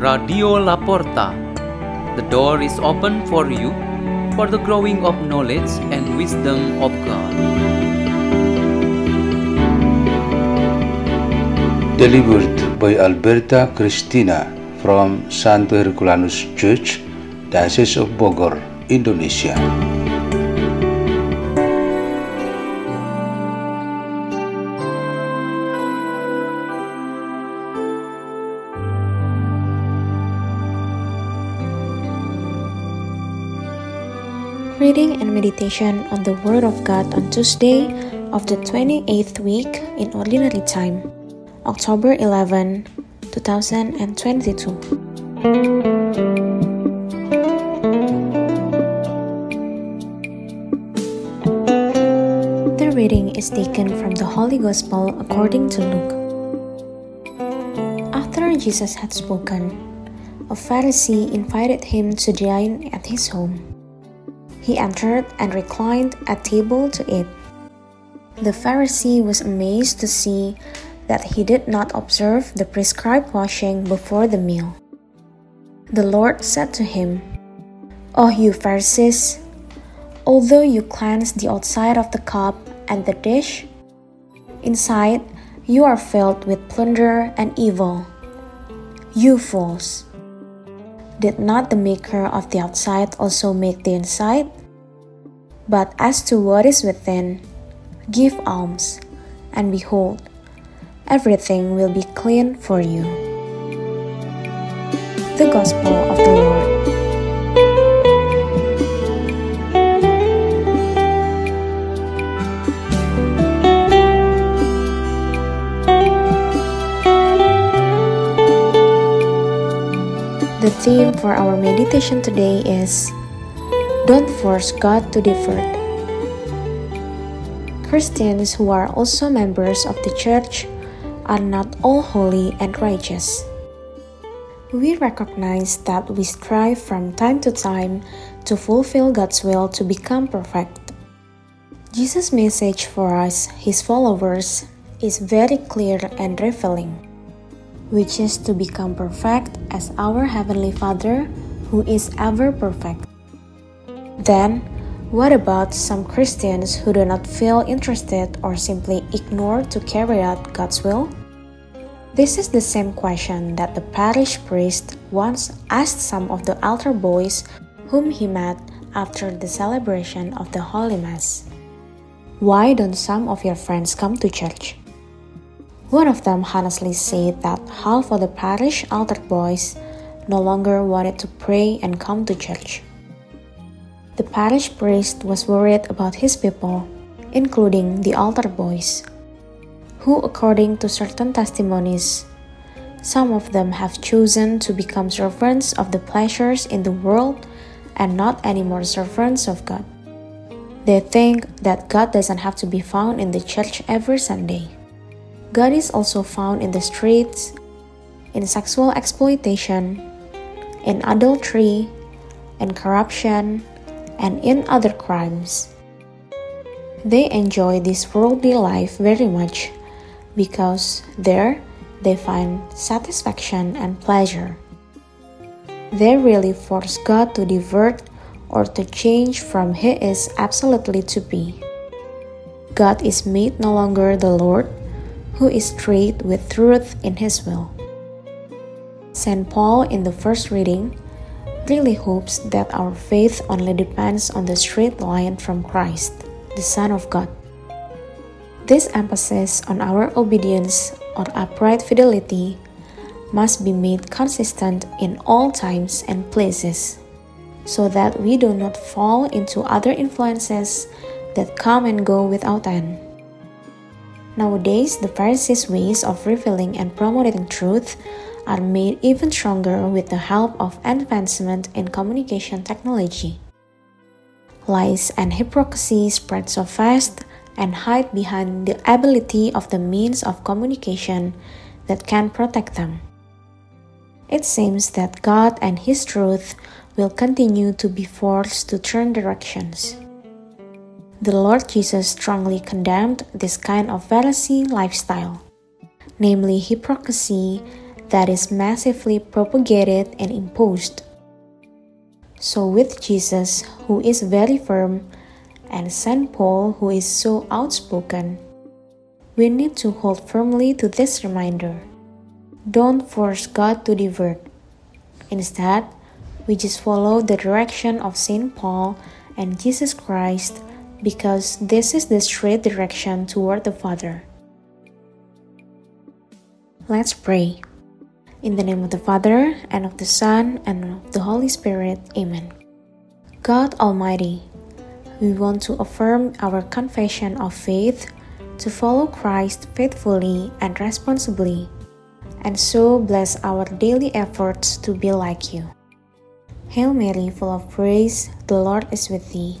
Radio Laporta. The door is open for you for the growing of knowledge and wisdom of God. Delivered by Alberta Cristina from Santo Herculanus Church, Diocese of Bogor, Indonesia. Reading and meditation on the Word of God on Tuesday of the 28th week in Ordinary Time, October 11, 2022. The reading is taken from the Holy Gospel according to Luke. After Jesus had spoken, a Pharisee invited him to dine at his home. He entered and reclined at table to eat. The Pharisee was amazed to see that he did not observe the prescribed washing before the meal. The Lord said to him, O you Pharisees, although you cleanse the outside of the cup and the dish, inside you are filled with plunder and evil. You fools! Did not the maker of the outside also make the inside? But as to what is within, give alms, and behold, everything will be clean for you. The Gospel of the Lord. Theme for our meditation today is Don't force God to divert. Christians who are also members of the church are not all holy and righteous. We recognize that we strive from time to time to fulfill God's will to become perfect. Jesus' message for us, his followers, is very clear and revealing which is to become perfect as our Heavenly Father, who is ever perfect. Then, what about some Christians who do not feel interested or simply ignore to carry out God's will? This is the same question that the parish priest once asked some of the altar boys whom he met after the celebration of the Holy Mass. Why don't some of your friends come to church? One of them honestly said that half of the parish altar boys no longer wanted to pray and come to church. The parish priest was worried about his people, including the altar boys, who, according to certain testimonies, some of them have chosen to become servants of the pleasures in the world and not anymore servants of God. They think that God doesn't have to be found in the church every Sunday. God is also found in the streets, in sexual exploitation, in adultery, in corruption, and in other crimes. They enjoy this worldly life very much because there they find satisfaction and pleasure. They really force God to divert or to change from He is absolutely to be. God is made no longer the Lord who is straight with truth in his will. St. Paul, in the first reading, really hopes that our faith only depends on the straight line from Christ, the Son of God. This emphasis on our obedience or upright fidelity must be made consistent in all times and places, so that we do not fall into other influences that come and go without end. Nowadays, the Pharisees' ways of revealing and promoting truth are made even stronger with the help of advancement in communication technology. Lies and hypocrisy spread so fast and hide behind the ability of the means of communication that can protect them. It seems that God and His truth will continue to be forced to turn directions. The Lord Jesus strongly condemned this kind of Pharisee lifestyle, namely hypocrisy that is massively propagated and imposed. So, with Jesus, who is very firm, and St. Paul, who is so outspoken, we need to hold firmly to this reminder. Don't force God to divert. Instead, we just follow the direction of St. Paul and Jesus Christ because this is the straight direction toward the Father. Let's pray. In the name of the Father, and of the Son, and of the Holy Spirit, Amen. God Almighty, we want to affirm our confession of faith to follow Christ faithfully and responsibly, and so bless our daily efforts to be like you. Hail Mary, full of grace, the Lord is with thee.